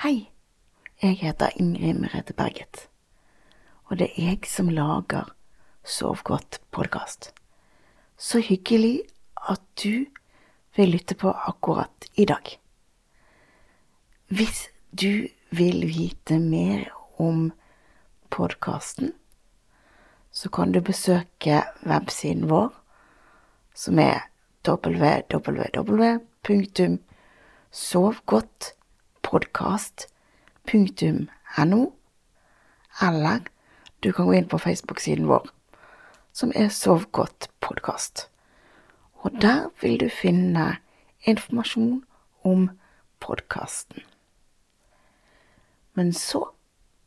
Hei, jeg heter Ingrid Merete Berget, og det er jeg som lager Sov godt-podkast. Så hyggelig at du vil lytte på akkurat i dag. Hvis du vil vite mer om podkasten, så kan du besøke websiden vår, som er www.sovgodtpodkast.no, eller du kan gå inn på Facebook-siden vår, som er Sov godt podkast. Og der vil du finne informasjon om podkasten. Men så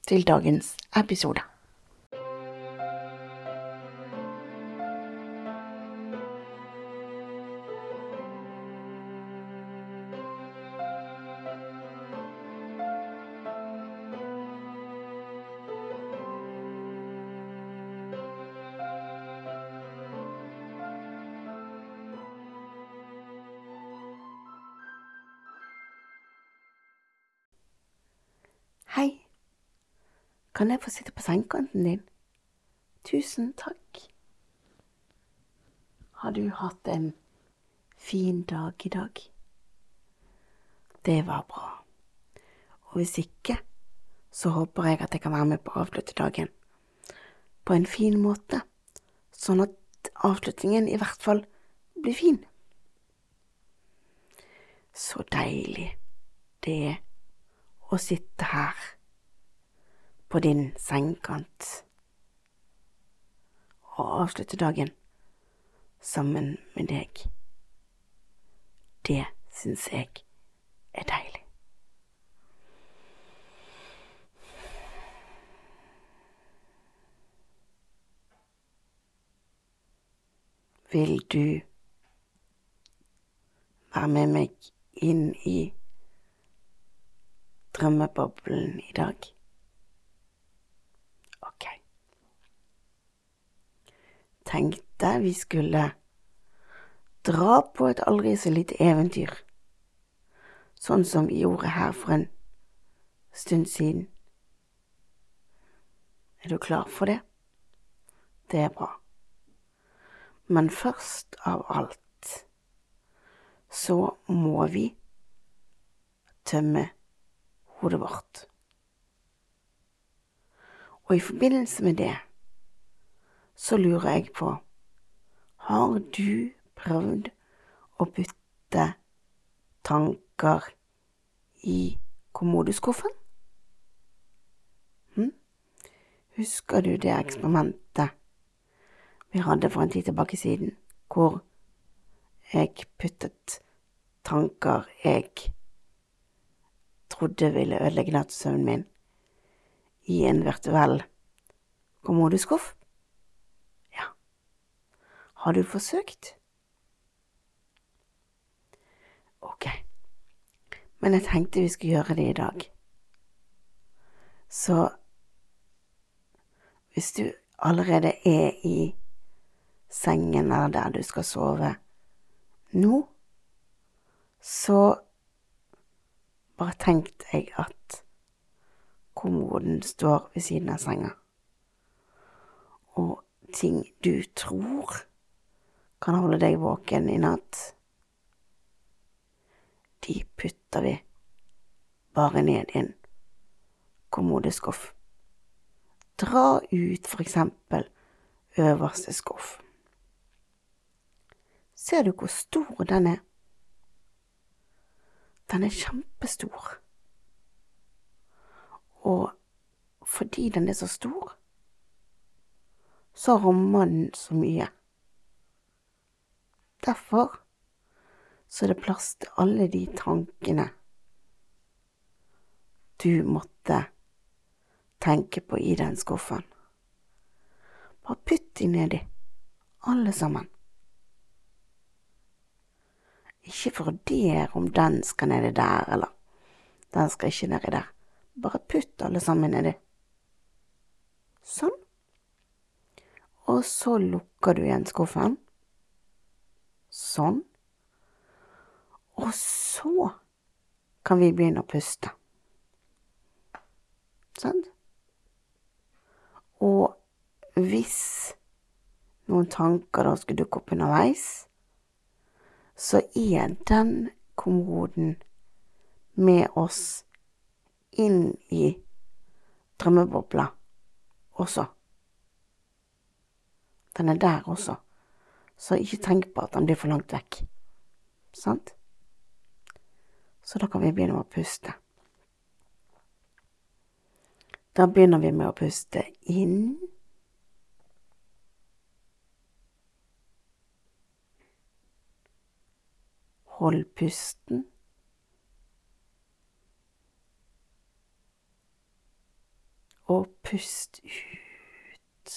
til dagens episode. Kan jeg få sitte på sengekanten din? Tusen takk. Har du hatt en fin dag i dag? Det var bra. Og hvis ikke, så håper jeg at jeg kan være med på å avslutte dagen på en fin måte, sånn at avslutningen i hvert fall blir fin. Så deilig det er å sitte her på din sengekant og avslutte dagen sammen med deg. Det syns jeg er deilig. Vil du være med meg inn i drømmeboblen i dag? Ok. Tenkte vi skulle dra på et aldri så lite eventyr, sånn som vi gjorde her for en stund siden. Er du klar for det? Det er bra. Men først av alt så må vi tømme hodet vårt. Og i forbindelse med det så lurer jeg på, har du prøvd å putte tanker i kommodeskuffen? Hm? Husker du det eksperimentet vi hadde for en tid tilbake siden, hvor jeg puttet tanker jeg trodde ville ødelegge nattsøvnen min, i en virtuell kommodeskuff? Har du forsøkt? Ok, men jeg tenkte vi skulle gjøre det i dag. Så hvis du allerede er i sengen eller der du skal sove nå, så bare tenk deg at kommoden står ved siden av senga, og ting du tror kan holde deg våken i natt, de putter vi bare ned i en kommodeskuff. Dra ut for eksempel øverste skuff. Ser du hvor stor den er? Den er kjempestor. Og fordi den er så stor, så rommer den så mye. Derfor så er det plass til alle de tankene du måtte tenke på i den skuffen. Bare putt de nedi, alle sammen. Ikke vurdere om den skal nedi der, eller den skal ikke nedi der. Bare putt alle sammen nedi. Sånn. Og så lukker du igjen skuffen. Sånn. Og så kan vi begynne å puste. Sant? Og hvis noen tanker da skulle dukke opp underveis, så er den kommoden med oss inn i drømmebobla også. Den er der også, så ikke tenk på at den blir for langt vekk. Sant? Så da kan vi begynne med å puste. Da begynner vi med å puste inn. Hold pusten. Og pust ut.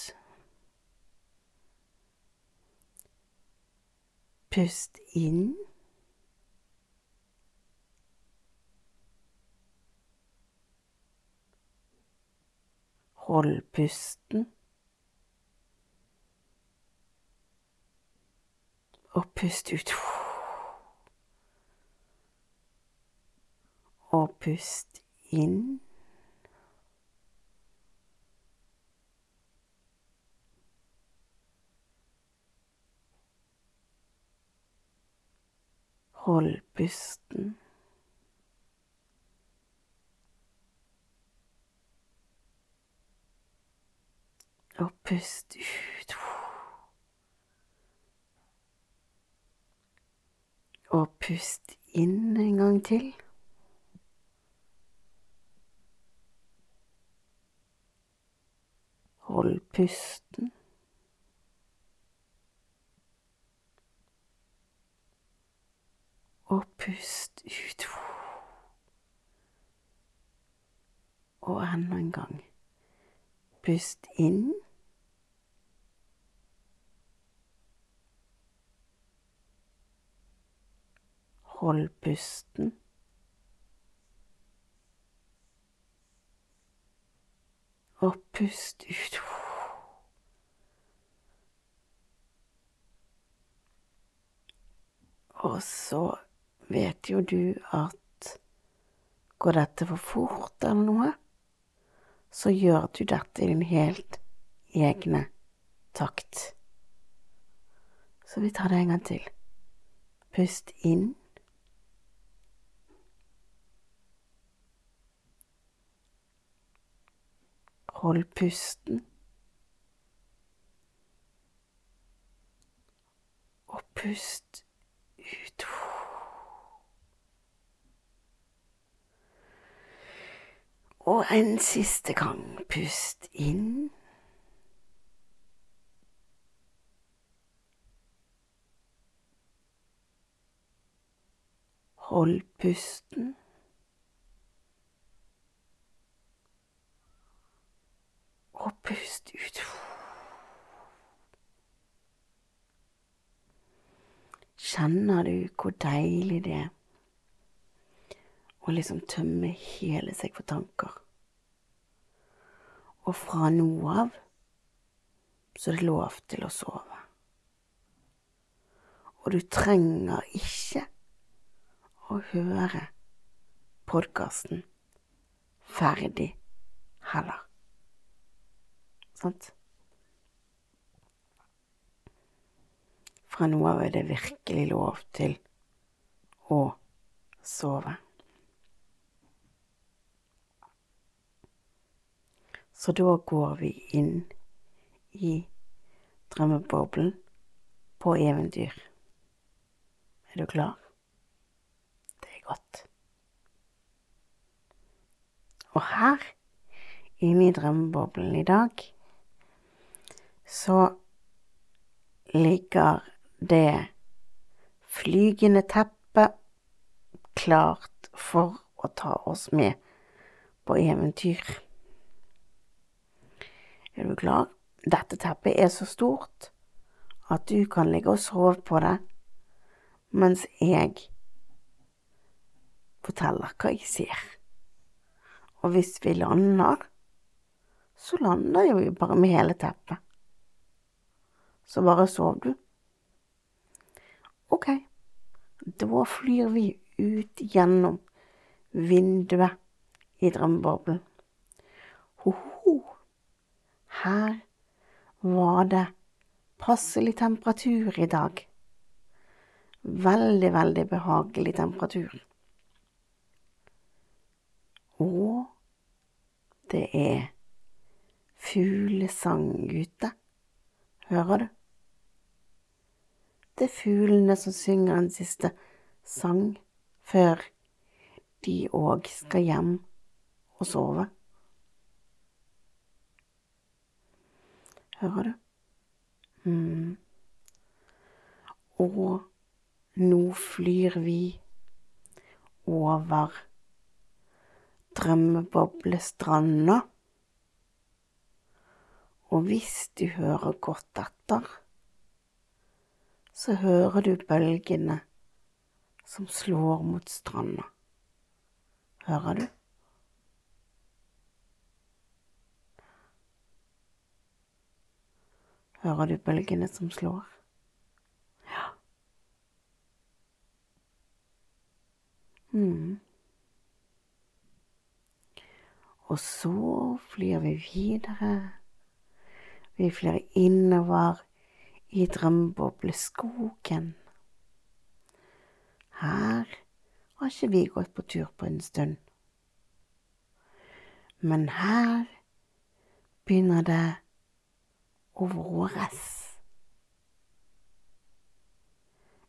Pust inn. Hold pusten. Og pust ut. Og pust inn. Hold pusten. Og pust ut. Og pust inn en gang til. Hold pusten. Og pust ut. Og enda en gang. Pust inn. Hold pusten. Og pust ut. Og så vet jo du at går dette for fort eller noe, så gjør du dette i din helt egne takt. Så vi tar det en gang til. Pust inn. Hold pusten. Og pust ut. Og en siste gang. Pust inn. Hold pusten. Og pust ut. Kjenner du hvor deilig det er å liksom tømme hele seg for tanker? Og fra nå av så er det lov til å sove. Og du trenger ikke å høre podkasten ferdig heller. Sant? Fra nå av er det virkelig lov til å sove. Så da går vi inn i drømmeboblen på eventyr. Er du klar? Det er godt. Og her, inne i drømmeboblen i dag, så ligger det flygende teppet klart for å ta oss med på eventyr. Er du klar? Dette teppet er så stort at du kan ligge og sove på det mens jeg forteller hva jeg ser. Og hvis vi lander, så lander jo vi bare med hele teppet. Så bare sov du. Ok, da flyr vi ut gjennom vinduet i drømmeboblen. Her var det passelig temperatur i dag. Veldig, veldig behagelig temperatur. Og det er fuglesang ute. Hører du? Det er fuglene som synger en siste sang før de òg skal hjem og sove. Hører du? Mm. Og nå flyr vi over drømmeboblestranda. Og hvis du hører godt etter, så hører du bølgene som slår mot stranda. Hører du? Hører du bølgene som slår? Ja. Mm. Og så flyr vi videre. Vi flyr innover i drømmebobleskogen. Her har ikke vi gått på tur på en stund. Men her begynner det å våres.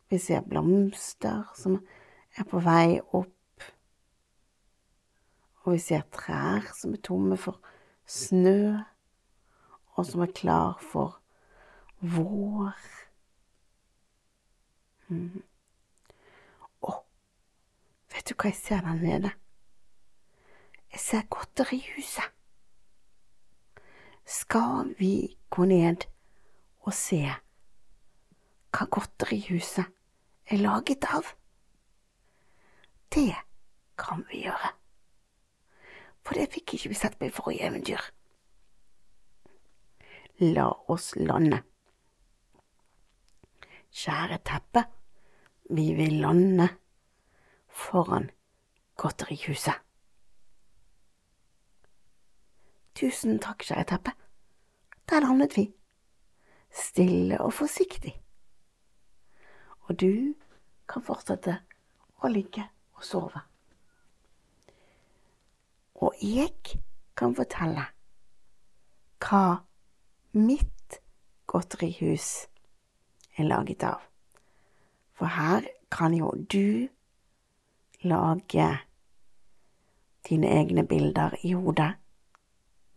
Vi ser blomster som er på vei opp og vi ser trær som er tomme for snø, og som er klar for vår. Mm. Å, vet du hva jeg ser der nede? Jeg ser godterihuset. Skal vi gå ned og se hva godterihuset er laget av? Det kan vi gjøre for det fikk ikke vi sett på i forrige eventyr. La oss lande. Kjære teppe, vi vil lande foran godterihuset. Tusen takk, kjære teppe. Der landet vi, stille og forsiktig. Og du kan fortsette å ligge og sove og jeg kan fortelle hva mitt godterihus er laget av. For her kan jo du lage dine egne bilder i hodet,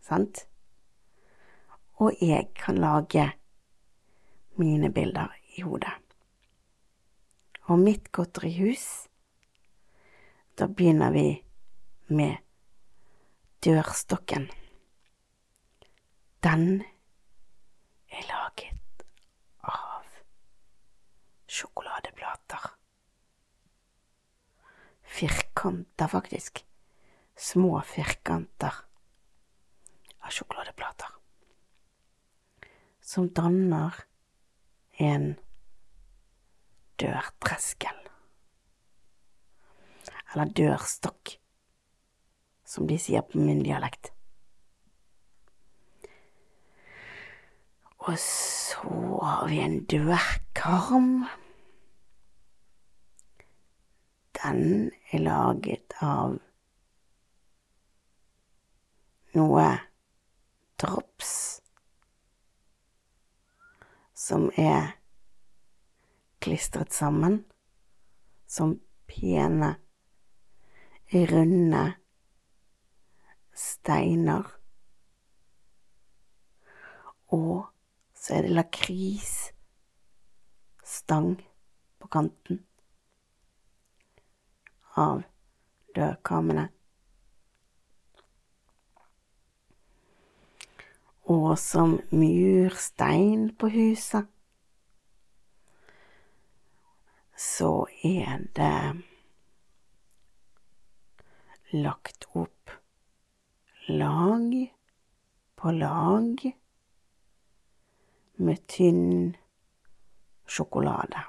sant? Og jeg kan lage mine bilder i hodet. Og mitt godterihus, da begynner vi med dørstokken. Den er laget av sjokoladeplater. Firkanter, faktisk. Små firkanter av sjokoladeplater. Som danner en dørtreskel. Eller dørstokk som de sier på min dialekt. Og så har vi en dørkarm. Den er laget av noe drops som er klistret sammen som pene, runde steiner. Og så er det lakrisstang på kanten av dørkarmene. Og som murstein på huset så er det lagt opp lag på lag med tynn sjokolade.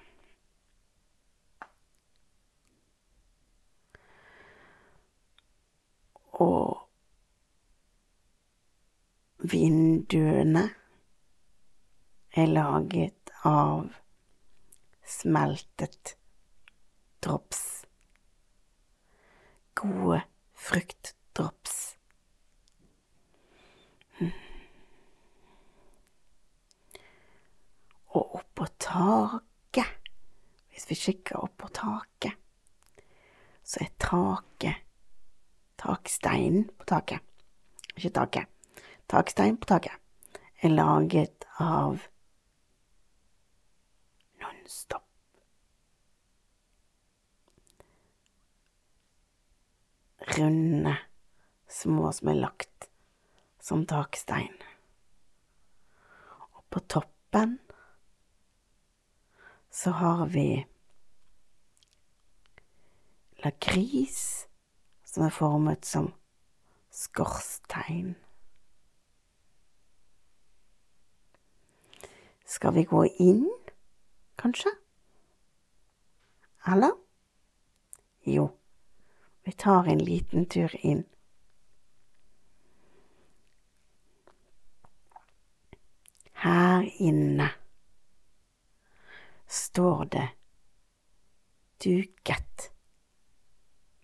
Og Vinduene er laget av smeltet drops. Gode fruktdrops. Og oppå taket, hvis vi kikker oppå taket, så er taket taksteinen på taket, ikke taket, takstein på taket, er laget av Nonstop. Runde, små som er lagt som takstein. Og på toppen så har vi lakris som er formet som skorstein. Skal vi gå inn, kanskje? Eller? Jo, vi tar en liten tur inn. Her inne står det duket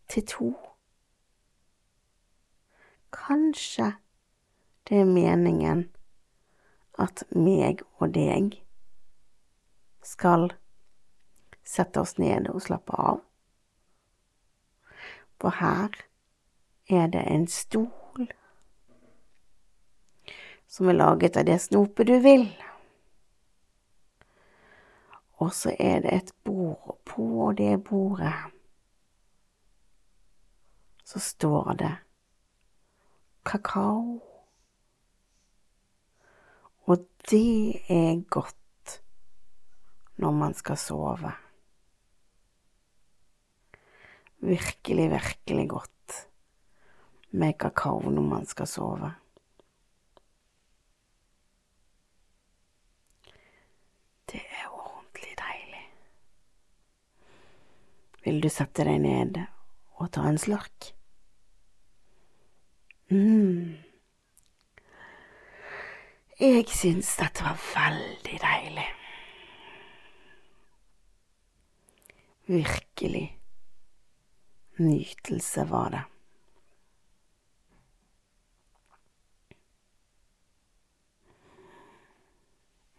til to. Kanskje det er meningen at meg og deg skal sette oss ned og slappe av. For her er det en stol som er laget av det snopet du vil. Og så er det et bord, og på det bordet så står det kakao. Og det er godt når man skal sove. Virkelig, virkelig godt med kakao når man skal sove. Det er ordentlig deilig. Vil du sette deg ned og ta en slurk? mm. Jeg syns dette var veldig deilig. Virkelig nytelse var det.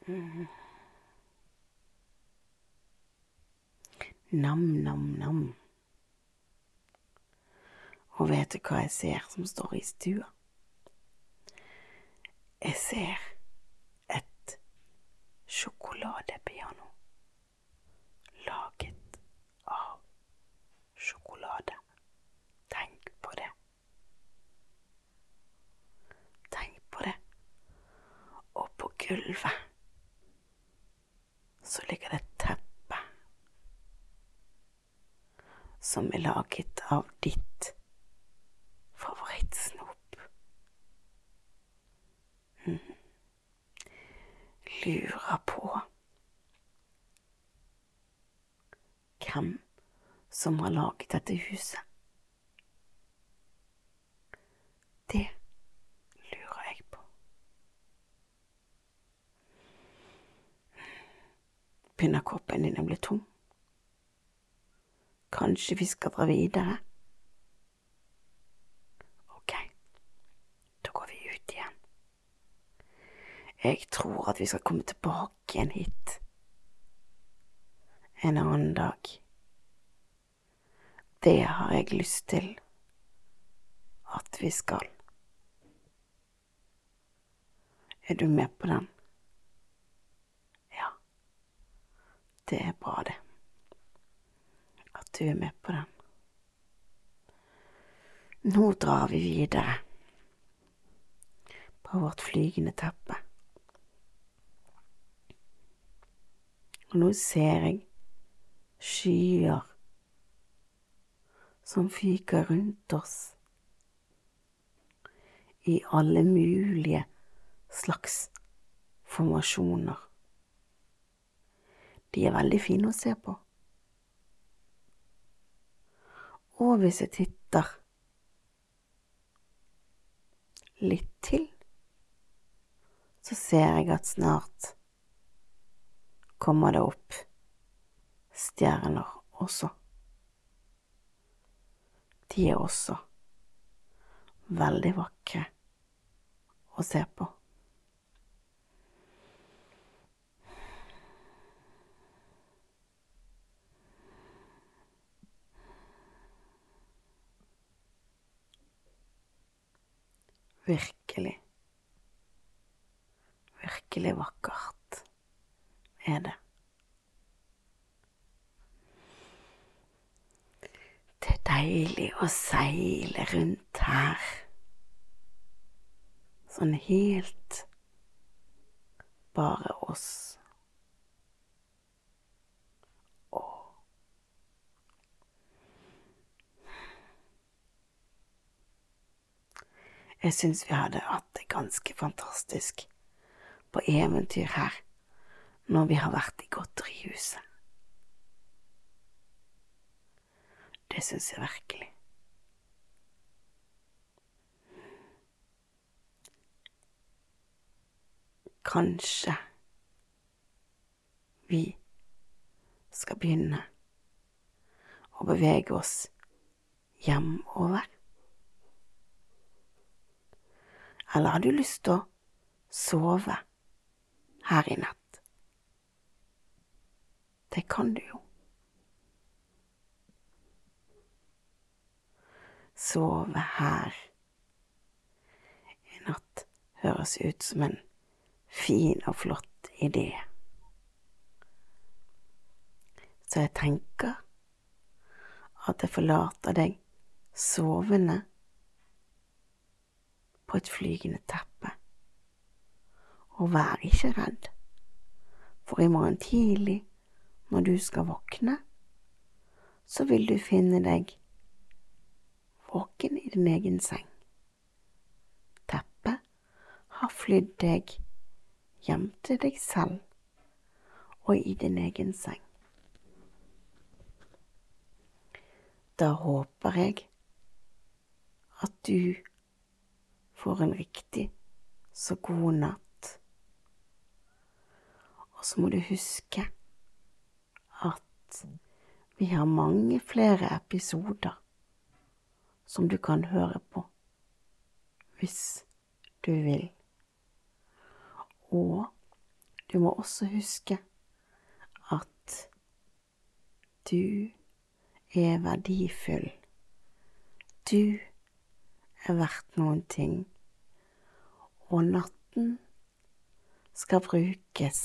Mm. Nam, nam, nam. Og vet du hva jeg ser som står i stua? Jeg ser sjokoladepiano laget av sjokolade. Tenk på det. Tenk på det. Og på gulvet så ligger det et teppe som er laget av ditt favorittsnop. Mm. Lurer på hvem som har laget dette huset. Det lurer jeg på. Begynner koppen din å bli tom? Kanskje vi skal dra videre? Ok, da går vi ut igjen. Jeg tror at vi skal komme tilbake igjen hit en annen dag. Det har jeg lyst til at vi skal. Er du med på den? Ja, det er bra, det. At du er med på den. Nå drar vi videre på vårt flygende teppe. Og nå ser jeg skyer som fyker rundt oss i alle mulige slags formasjoner. De er veldig fine å se på. Og hvis jeg titter litt til, så ser jeg at snart kommer det opp stjerner også. De er også veldig vakre å se på. Virkelig, virkelig vakkert er det. Det er deilig å seile rundt her. Sånn helt bare oss. Jeg syns vi hadde hatt det ganske fantastisk på eventyr her når vi har vært i godterihuset. Det syns jeg virkelig. Kanskje vi skal begynne å bevege oss hjemover? Eller har du lyst til å sove her i natt? Det kan du jo. Sove her i natt høres ut som en fin og flott idé. Så jeg tenker at jeg forlater deg sovende på et flygende teppe. Og vær ikke redd, for i morgen tidlig, når du skal våkne, så vil du finne deg våken i din egen seng. Teppet har flydd deg hjem til deg selv og i din egen seng. Da håper jeg at du får en riktig så god natt. Og så må du huske at vi har mange flere episoder som du kan høre på hvis du vil. Og du må også huske at du er verdifull. Du er verdt noen ting, og natten skal brukes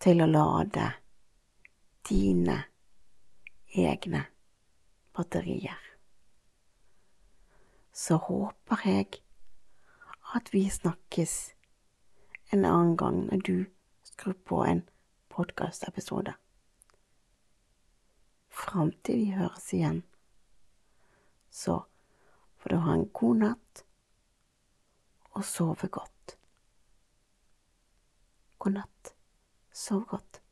til å lade dine egne batterier. Så håper jeg at vi snakkes en annen gang når du skrur på en podkastepisode. Fram til vi høres igjen, så får du ha en god natt og sove godt. God natt. Sov godt.